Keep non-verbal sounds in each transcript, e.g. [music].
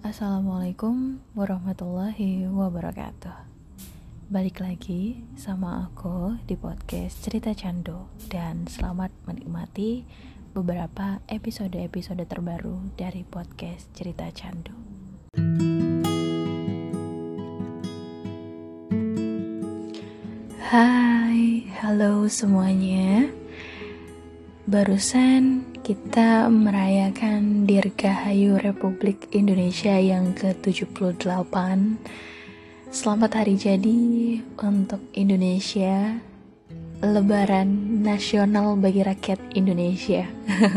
Assalamualaikum warahmatullahi wabarakatuh. Balik lagi sama aku di podcast Cerita Cando. Dan selamat menikmati beberapa episode-episode terbaru dari podcast Cerita Cando. Hai, halo semuanya. Barusan kita merayakan Dirgahayu Republik Indonesia yang ke-78. Selamat hari jadi untuk Indonesia Lebaran nasional bagi rakyat Indonesia. [laughs]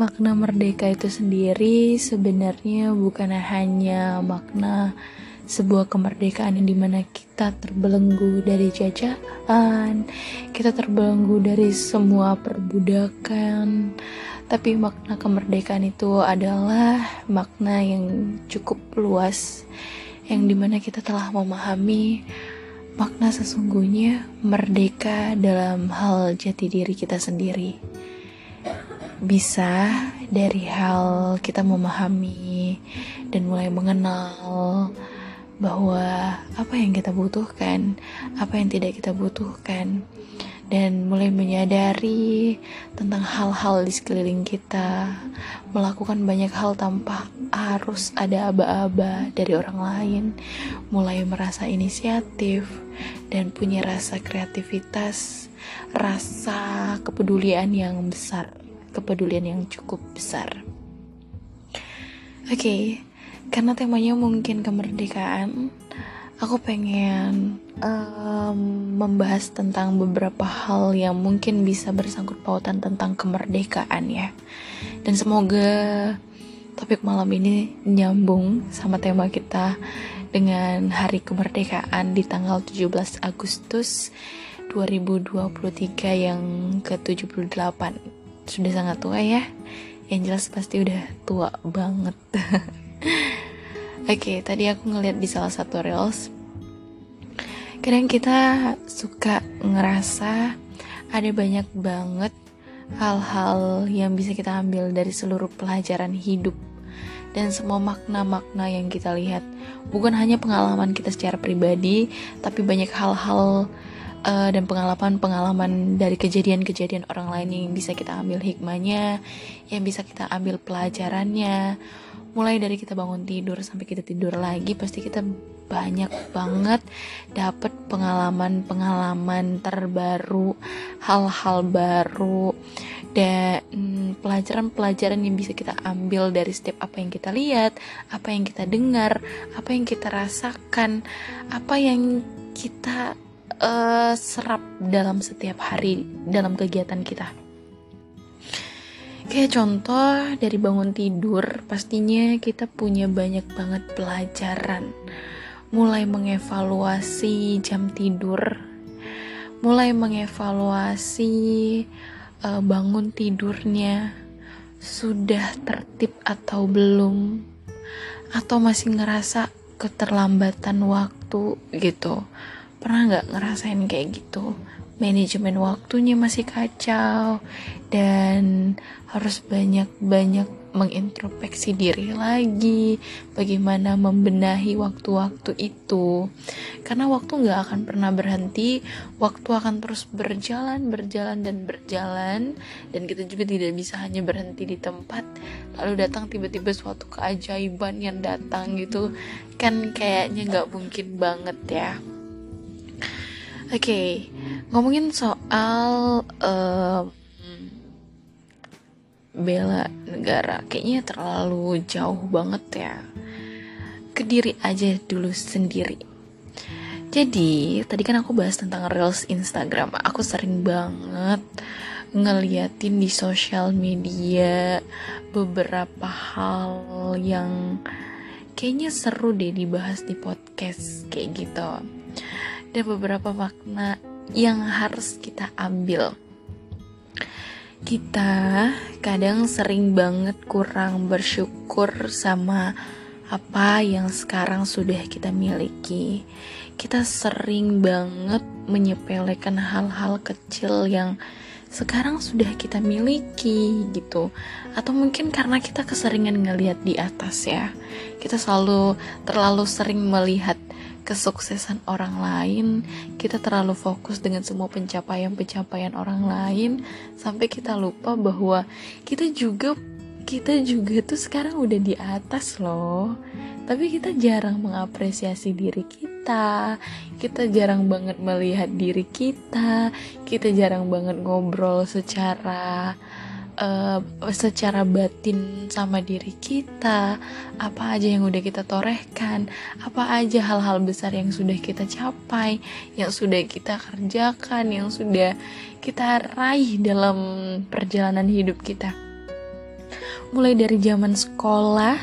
Makna merdeka itu sendiri sebenarnya bukan hanya makna sebuah kemerdekaan yang di mana kita terbelenggu dari jajahan, kita terbelenggu dari semua perbudakan, tapi makna kemerdekaan itu adalah makna yang cukup luas, yang di mana kita telah memahami makna sesungguhnya merdeka dalam hal jati diri kita sendiri. Bisa dari hal kita memahami dan mulai mengenal bahwa apa yang kita butuhkan, apa yang tidak kita butuhkan, dan mulai menyadari tentang hal-hal di sekeliling kita, melakukan banyak hal tanpa harus ada aba-aba dari orang lain, mulai merasa inisiatif dan punya rasa kreativitas, rasa kepedulian yang besar, kepedulian yang cukup besar. Oke, okay, karena temanya mungkin kemerdekaan aku pengen um, membahas tentang beberapa hal yang mungkin bisa bersangkut pautan tentang kemerdekaan ya. Dan semoga topik malam ini nyambung sama tema kita dengan hari kemerdekaan di tanggal 17 Agustus 2023 yang ke-78 sudah sangat tua ya? Yang jelas pasti udah tua banget [laughs] [laughs] Oke, okay, tadi aku ngeliat di salah satu reels. Kadang kita suka ngerasa ada banyak banget hal-hal yang bisa kita ambil dari seluruh pelajaran hidup dan semua makna-makna yang kita lihat. Bukan hanya pengalaman kita secara pribadi, tapi banyak hal-hal uh, dan pengalaman-pengalaman dari kejadian-kejadian orang lain yang bisa kita ambil hikmahnya, yang bisa kita ambil pelajarannya mulai dari kita bangun tidur sampai kita tidur lagi pasti kita banyak banget dapat pengalaman-pengalaman terbaru hal-hal baru dan pelajaran-pelajaran yang bisa kita ambil dari setiap apa yang kita lihat apa yang kita dengar apa yang kita rasakan apa yang kita uh, serap dalam setiap hari dalam kegiatan kita Kayak contoh dari bangun tidur, pastinya kita punya banyak banget pelajaran. Mulai mengevaluasi jam tidur, mulai mengevaluasi uh, bangun tidurnya, sudah tertib atau belum, atau masih ngerasa keterlambatan waktu gitu. Pernah nggak ngerasain kayak gitu? Manajemen waktunya masih kacau dan harus banyak-banyak mengintrospeksi diri lagi bagaimana membenahi waktu-waktu itu. Karena waktu nggak akan pernah berhenti waktu akan terus berjalan berjalan dan berjalan dan kita juga tidak bisa hanya berhenti di tempat lalu datang tiba-tiba suatu keajaiban yang datang gitu kan kayaknya nggak mungkin banget ya Oke, okay, ngomongin soal uh, bela negara, kayaknya terlalu jauh banget ya. Kediri aja dulu sendiri. Jadi, tadi kan aku bahas tentang Reels Instagram. Aku sering banget ngeliatin di sosial media beberapa hal yang kayaknya seru deh dibahas di podcast kayak gitu ada beberapa makna yang harus kita ambil. Kita kadang sering banget kurang bersyukur sama apa yang sekarang sudah kita miliki. Kita sering banget menyepelekan hal-hal kecil yang sekarang sudah kita miliki gitu atau mungkin karena kita keseringan ngelihat di atas ya kita selalu terlalu sering melihat kesuksesan orang lain kita terlalu fokus dengan semua pencapaian-pencapaian orang lain sampai kita lupa bahwa kita juga kita juga tuh sekarang udah di atas loh. Tapi kita jarang mengapresiasi diri kita kita jarang banget melihat diri kita kita jarang banget ngobrol secara uh, secara batin sama diri kita apa aja yang udah kita torehkan apa aja hal-hal besar yang sudah kita capai yang sudah kita kerjakan yang sudah kita raih dalam perjalanan hidup kita. Mulai dari zaman sekolah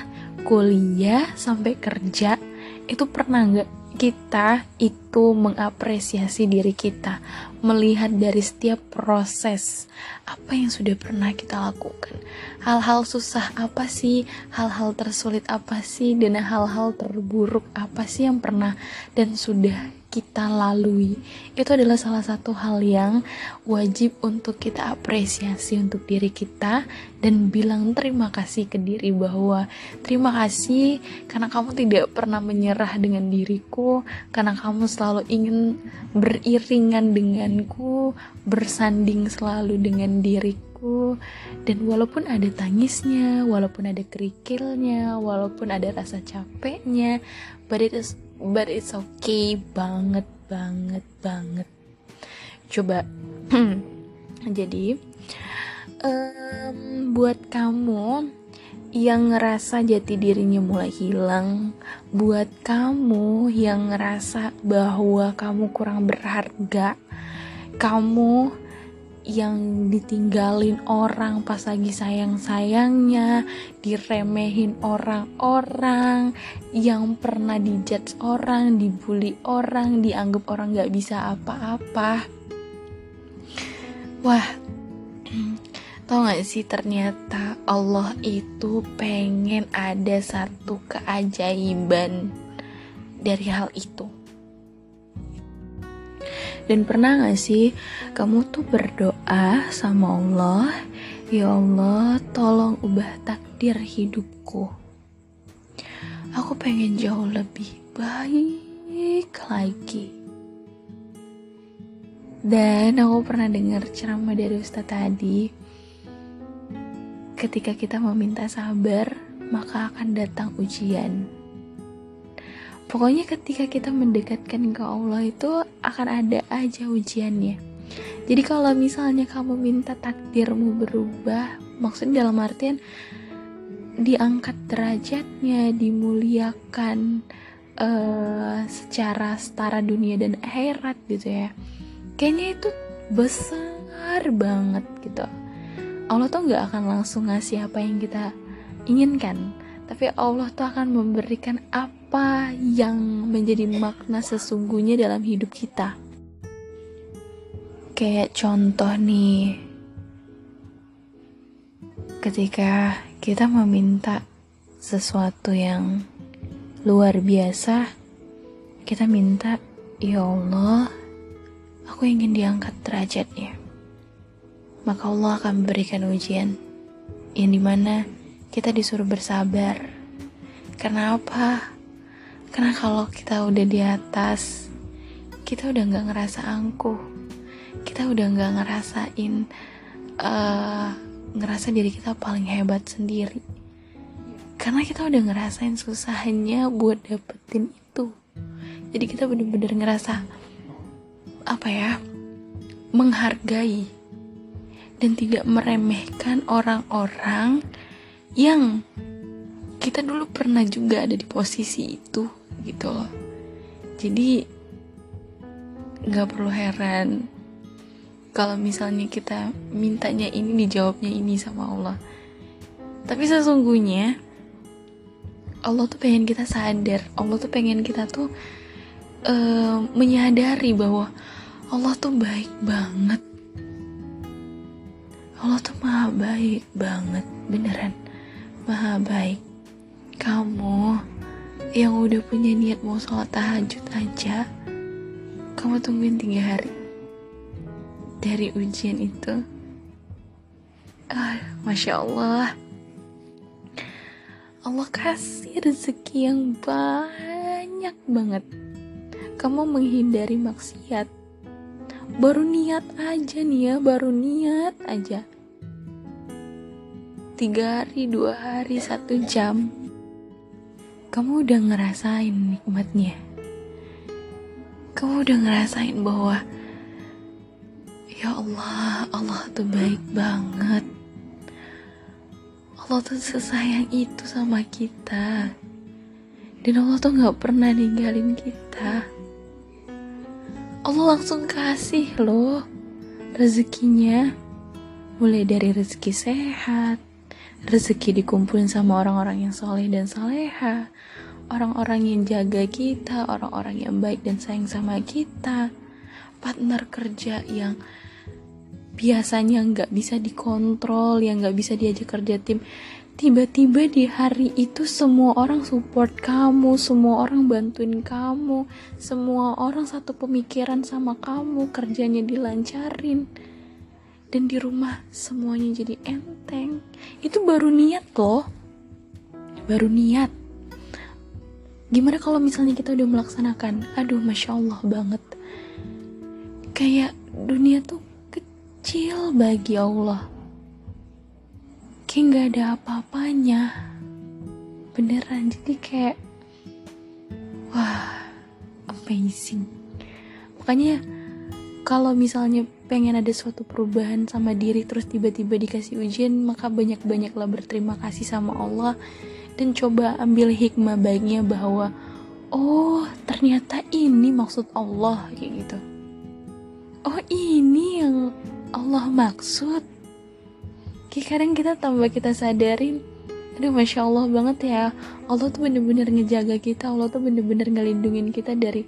kuliah sampai kerja itu pernah nggak kita itu mengapresiasi diri kita melihat dari setiap proses apa yang sudah pernah kita lakukan. Hal-hal susah apa sih? Hal-hal tersulit apa sih? Dan hal-hal terburuk apa sih yang pernah dan sudah kita lalui. Itu adalah salah satu hal yang wajib untuk kita apresiasi untuk diri kita dan bilang terima kasih ke diri bahwa terima kasih karena kamu tidak pernah menyerah dengan diriku karena kamu selalu ingin beriringan denganku bersanding selalu dengan diriku. Dan walaupun ada tangisnya walaupun ada kerikilnya walaupun ada rasa capeknya but it is but it's okay. Banget banget banget. Coba. [clears throat] Jadi um, buat kamu yang ngerasa jati dirinya mulai hilang, buat kamu yang ngerasa bahwa kamu kurang berharga, kamu yang ditinggalin orang pas lagi sayang-sayangnya, diremehin orang-orang, yang pernah dijudge orang, dibully orang, dianggap orang gak bisa apa-apa. Wah, [clears throat] tau gak sih ternyata Allah itu pengen ada satu keajaiban dari hal itu dan pernah gak sih kamu tuh berdoa sama Allah, Ya Allah tolong ubah takdir hidupku. Aku pengen jauh lebih baik lagi. Dan aku pernah dengar ceramah dari Ustadz tadi, ketika kita meminta sabar, maka akan datang ujian. Pokoknya ketika kita mendekatkan ke Allah itu akan ada aja ujiannya. Jadi kalau misalnya kamu minta takdirmu berubah, maksudnya dalam artian diangkat derajatnya, dimuliakan uh, secara setara dunia dan akhirat gitu ya. Kayaknya itu besar banget gitu. Allah tuh nggak akan langsung ngasih apa yang kita inginkan, tapi Allah tuh akan memberikan apa apa yang menjadi makna sesungguhnya dalam hidup kita. Kayak contoh nih, ketika kita meminta sesuatu yang luar biasa, kita minta, "Ya Allah, aku ingin diangkat derajatnya." Maka Allah akan memberikan ujian yang di mana kita disuruh bersabar. Karena apa? Karena kalau kita udah di atas, kita udah nggak ngerasa angkuh, kita udah nggak ngerasain uh, ngerasa diri kita paling hebat sendiri. Karena kita udah ngerasain susahnya buat dapetin itu. Jadi kita bener-bener ngerasa apa ya menghargai dan tidak meremehkan orang-orang yang kita dulu pernah juga ada di posisi itu gitu loh. Jadi nggak perlu heran kalau misalnya kita mintanya ini dijawabnya ini sama Allah. Tapi sesungguhnya Allah tuh pengen kita sadar. Allah tuh pengen kita tuh uh, menyadari bahwa Allah tuh baik banget. Allah tuh maha baik banget beneran. Maha baik. Kamu yang udah punya niat mau sholat tahajud aja, kamu tungguin tiga hari. Dari ujian itu, ah, masya Allah. Allah kasih rezeki yang banyak banget. Kamu menghindari maksiat. Baru niat aja nih ya baru niat aja. Tiga hari dua hari satu jam kamu udah ngerasain nikmatnya? Kamu udah ngerasain bahwa ya Allah Allah tuh baik banget. Allah tuh sesayang itu sama kita. Dan Allah tuh gak pernah ninggalin kita. Allah langsung kasih loh rezekinya. Mulai dari rezeki sehat rezeki dikumpulin sama orang-orang yang soleh dan soleha. Orang-orang yang jaga kita orang-orang yang baik dan sayang sama kita. Partner kerja yang biasanya nggak bisa dikontrol yang nggak bisa diajak kerja tim. Tiba-tiba di hari itu semua orang support kamu semua orang bantuin kamu semua orang satu pemikiran sama kamu kerjanya dilancarin dan di rumah semuanya jadi enteng. Itu baru niat loh. Baru niat. Gimana kalau misalnya kita udah melaksanakan? Aduh masya allah banget. Kayak dunia tuh kecil bagi Allah. Kayak nggak ada apa-apanya. Beneran jadi kayak wah amazing. Makanya kalau misalnya pengen ada suatu perubahan sama diri terus tiba-tiba dikasih ujian maka banyak-banyaklah berterima kasih sama Allah. Dan coba ambil hikmah baiknya bahwa oh ternyata ini maksud Allah kayak gitu. Oh ini yang Allah maksud? Kayak kadang kita tambah kita sadarin aduh masya Allah banget ya. Allah tuh bener-bener ngejaga kita Allah tuh bener-bener ngelindungin kita dari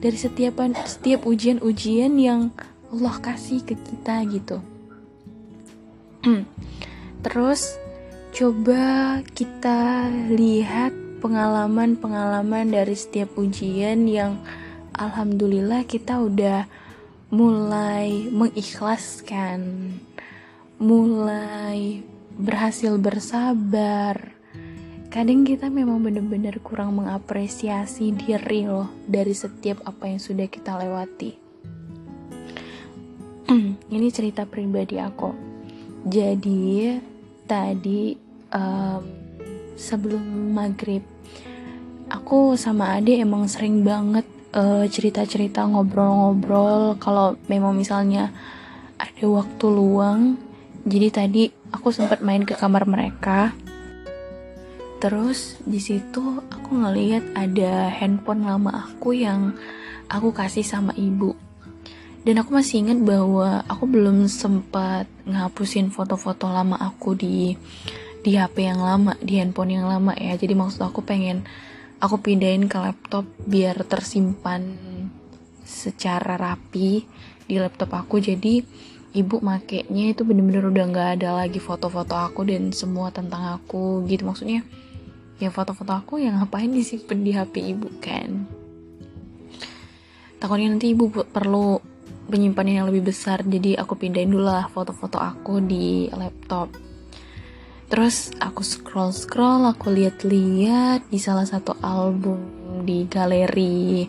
dari setiap setiap ujian-ujian yang Allah kasih ke kita gitu terus coba kita lihat pengalaman-pengalaman dari setiap ujian yang alhamdulillah kita udah mulai mengikhlaskan, mulai berhasil bersabar. Kadang kita memang benar-benar kurang mengapresiasi diri loh dari setiap apa yang sudah kita lewati. Ini cerita pribadi aku. Jadi tadi um, sebelum maghrib aku sama Ade emang sering banget uh, cerita-cerita ngobrol-ngobrol. Kalau memang misalnya ada waktu luang jadi tadi aku sempat main ke kamar mereka. Terus di situ aku ngeliat ada handphone lama aku yang aku kasih sama ibu dan aku masih ingat bahwa aku belum sempat ngapusin foto-foto lama aku di di HP yang lama di handphone yang lama ya. Jadi maksud aku pengen aku pindahin ke laptop biar tersimpan secara rapi di laptop aku. Jadi ibu makainya itu bener-bener udah nggak ada lagi foto-foto aku dan semua tentang aku gitu. Maksudnya ya foto-foto aku yang ngapain disimpan di HP ibu kan? Takutnya nanti ibu perlu penyimpanan yang lebih besar jadi aku pindahin dulu lah foto-foto aku di laptop Terus aku scroll scroll, aku lihat-lihat di salah satu album di galeri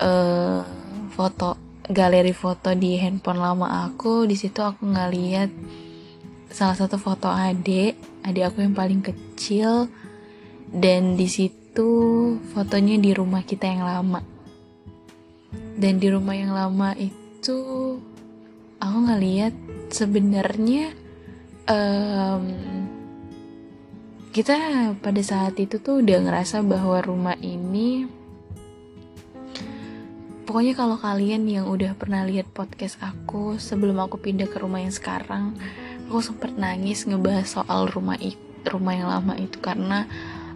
uh, foto galeri foto di handphone lama aku. Di situ aku ngeliat salah satu foto adik, adik aku yang paling kecil dan di situ fotonya di rumah kita yang lama. Dan di rumah yang lama itu aku ngeliat sebenarnya um, kita pada saat itu tuh udah ngerasa bahwa rumah ini pokoknya kalau kalian yang udah pernah lihat podcast aku sebelum aku pindah ke rumah yang sekarang aku sempet nangis ngebahas soal rumah itu rumah yang lama itu karena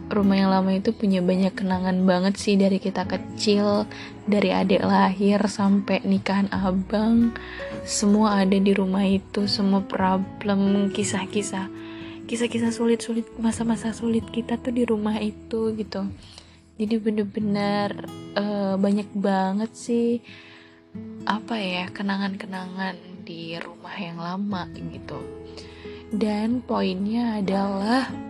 rumah yang lama itu punya banyak kenangan banget sih dari kita kecil dari adik lahir sampai nikahan abang. Semua ada di rumah itu semua problem kisah-kisah kisah-kisah sulit-sulit masa-masa sulit kita tuh di rumah itu gitu. Jadi bener-bener uh, banyak banget sih apa ya kenangan-kenangan di rumah yang lama gitu. Dan poinnya adalah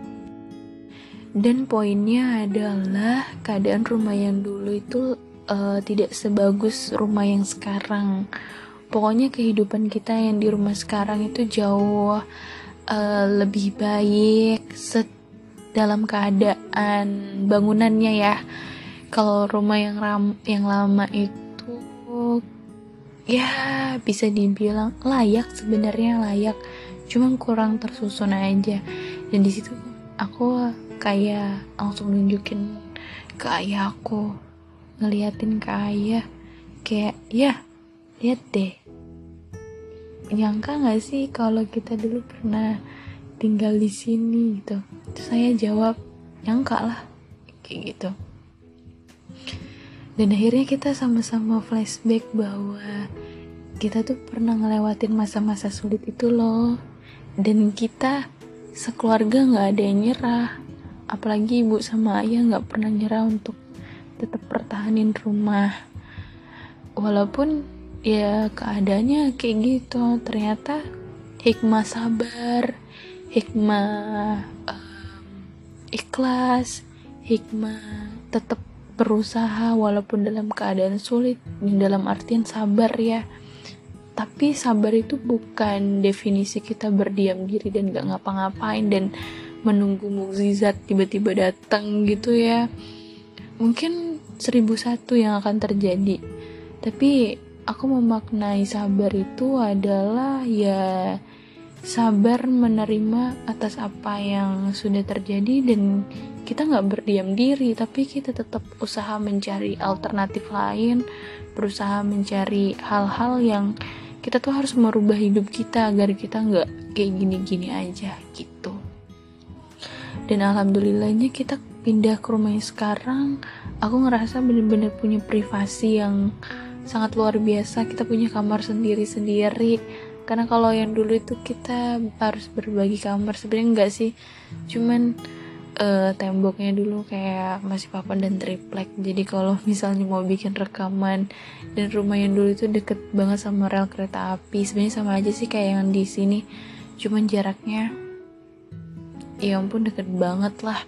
dan poinnya adalah keadaan rumah yang dulu itu uh, tidak sebagus rumah yang sekarang. Pokoknya kehidupan kita yang di rumah sekarang itu jauh uh, lebih baik dalam keadaan bangunannya ya. Kalau rumah yang ram yang lama itu ya bisa dibilang layak sebenarnya layak. Cuma kurang tersusun aja. Dan di situ aku kayak langsung nunjukin ke ayah aku ngeliatin ke ayah kayak ya lihat deh. Nyangka nggak sih kalau kita dulu pernah tinggal di sini gitu? Terus saya jawab nyangka lah kayak gitu. Dan akhirnya kita sama-sama flashback bahwa kita tuh pernah ngelewatin masa-masa sulit itu loh. Dan kita sekeluarga nggak ada yang nyerah apalagi ibu sama ayah nggak pernah nyerah untuk tetap pertahanin rumah. Walaupun ya keadaannya kayak gitu ternyata hikmah sabar hikmah um, ikhlas hikmah tetap berusaha walaupun dalam keadaan sulit dalam artian sabar ya. Tapi sabar itu bukan definisi kita berdiam diri dan gak ngapa-ngapain dan menunggu mukjizat tiba-tiba datang gitu ya. Mungkin seribu satu yang akan terjadi. Tapi aku memaknai sabar itu adalah ya sabar menerima atas apa yang sudah terjadi dan kita nggak berdiam diri tapi kita tetap usaha mencari alternatif lain berusaha mencari hal-hal yang kita tuh harus merubah hidup kita agar kita nggak kayak gini-gini aja gitu dan alhamdulillahnya kita pindah ke rumah yang sekarang. Aku ngerasa bener-bener punya privasi yang sangat luar biasa. Kita punya kamar sendiri-sendiri. Karena kalau yang dulu itu kita harus berbagi kamar. Sebenarnya enggak sih. Cuman uh, temboknya dulu kayak masih papan dan triplek. Jadi kalau [laughs] misalnya mau bikin rekaman dan rumah yang dulu itu deket banget sama rel kereta api sebenarnya sama aja sih kayak yang di sini. Cuman jaraknya ya ampun deket banget lah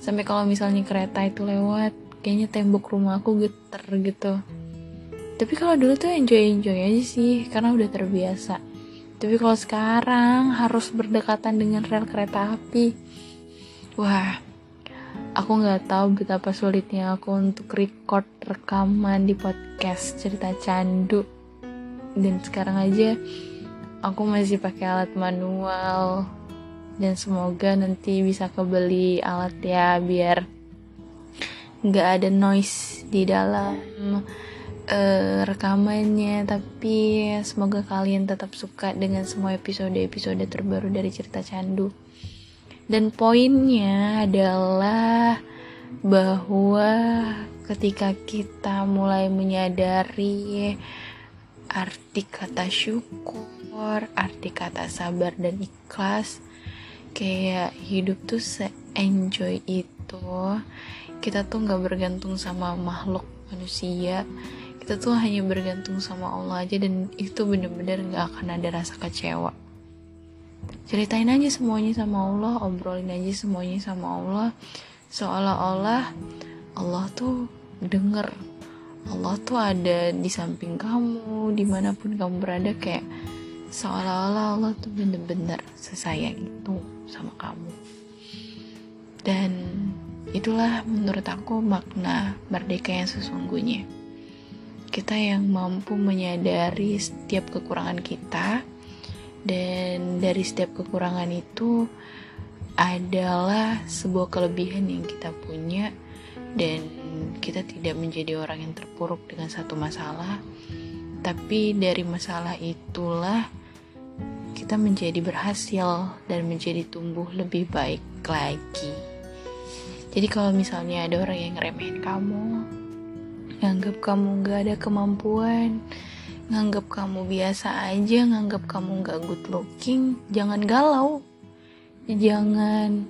sampai kalau misalnya kereta itu lewat kayaknya tembok rumah aku geter gitu tapi kalau dulu tuh enjoy enjoy aja sih karena udah terbiasa tapi kalau sekarang harus berdekatan dengan rel kereta api. Wah, aku nggak tahu betapa sulitnya aku untuk record rekaman di podcast cerita candu. Dan sekarang aja aku masih pakai alat manual dan semoga nanti bisa kebeli alat ya biar nggak ada noise di dalam uh, rekamannya. Tapi semoga kalian tetap suka dengan semua episode-episode terbaru dari cerita candu. Dan poinnya adalah bahwa ketika kita mulai menyadari arti kata syukur, arti kata sabar dan ikhlas, kayak hidup tuh se-enjoy itu, kita tuh nggak bergantung sama makhluk manusia, kita tuh hanya bergantung sama Allah aja dan itu bener-bener gak akan ada rasa kecewa. Ceritain aja semuanya sama Allah obrolin aja semuanya sama Allah. Seolah-olah Allah tuh denger. Allah tuh ada di samping kamu di mana pun kamu berada kayak seolah-olah Allah tuh bener-bener sesayang itu sama kamu. Dan itulah menurut aku makna merdeka yang sesungguhnya. Kita yang mampu menyadari setiap kekurangan kita dan dari setiap kekurangan itu adalah sebuah kelebihan yang kita punya dan kita tidak menjadi orang yang terpuruk dengan satu masalah. Tapi dari masalah itulah kita menjadi berhasil dan menjadi tumbuh lebih baik lagi. Jadi kalau misalnya ada orang yang ngeremehin kamu nganggap kamu gak ada kemampuan, nganggap kamu biasa aja, nganggap kamu gak good looking, jangan galau. Jangan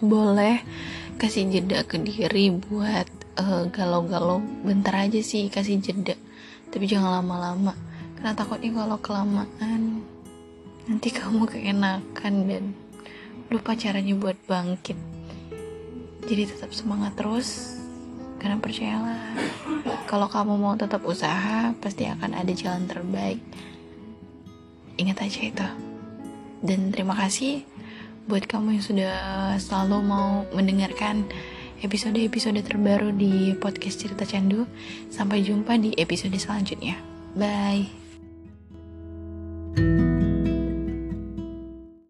boleh kasih jeda ke diri buat galau eh, galau-galau. Bentar aja sih kasih jeda. Tapi jangan lama-lama karena takutnya kalau kelamaan nanti kamu keenakan dan lupa caranya buat bangkit. Jadi tetap semangat terus karena percayalah kalau kamu mau tetap usaha pasti akan ada jalan terbaik. Ingat aja itu. Dan terima kasih buat kamu yang sudah selalu mau mendengarkan episode-episode terbaru di podcast cerita candu. Sampai jumpa di episode selanjutnya. Bye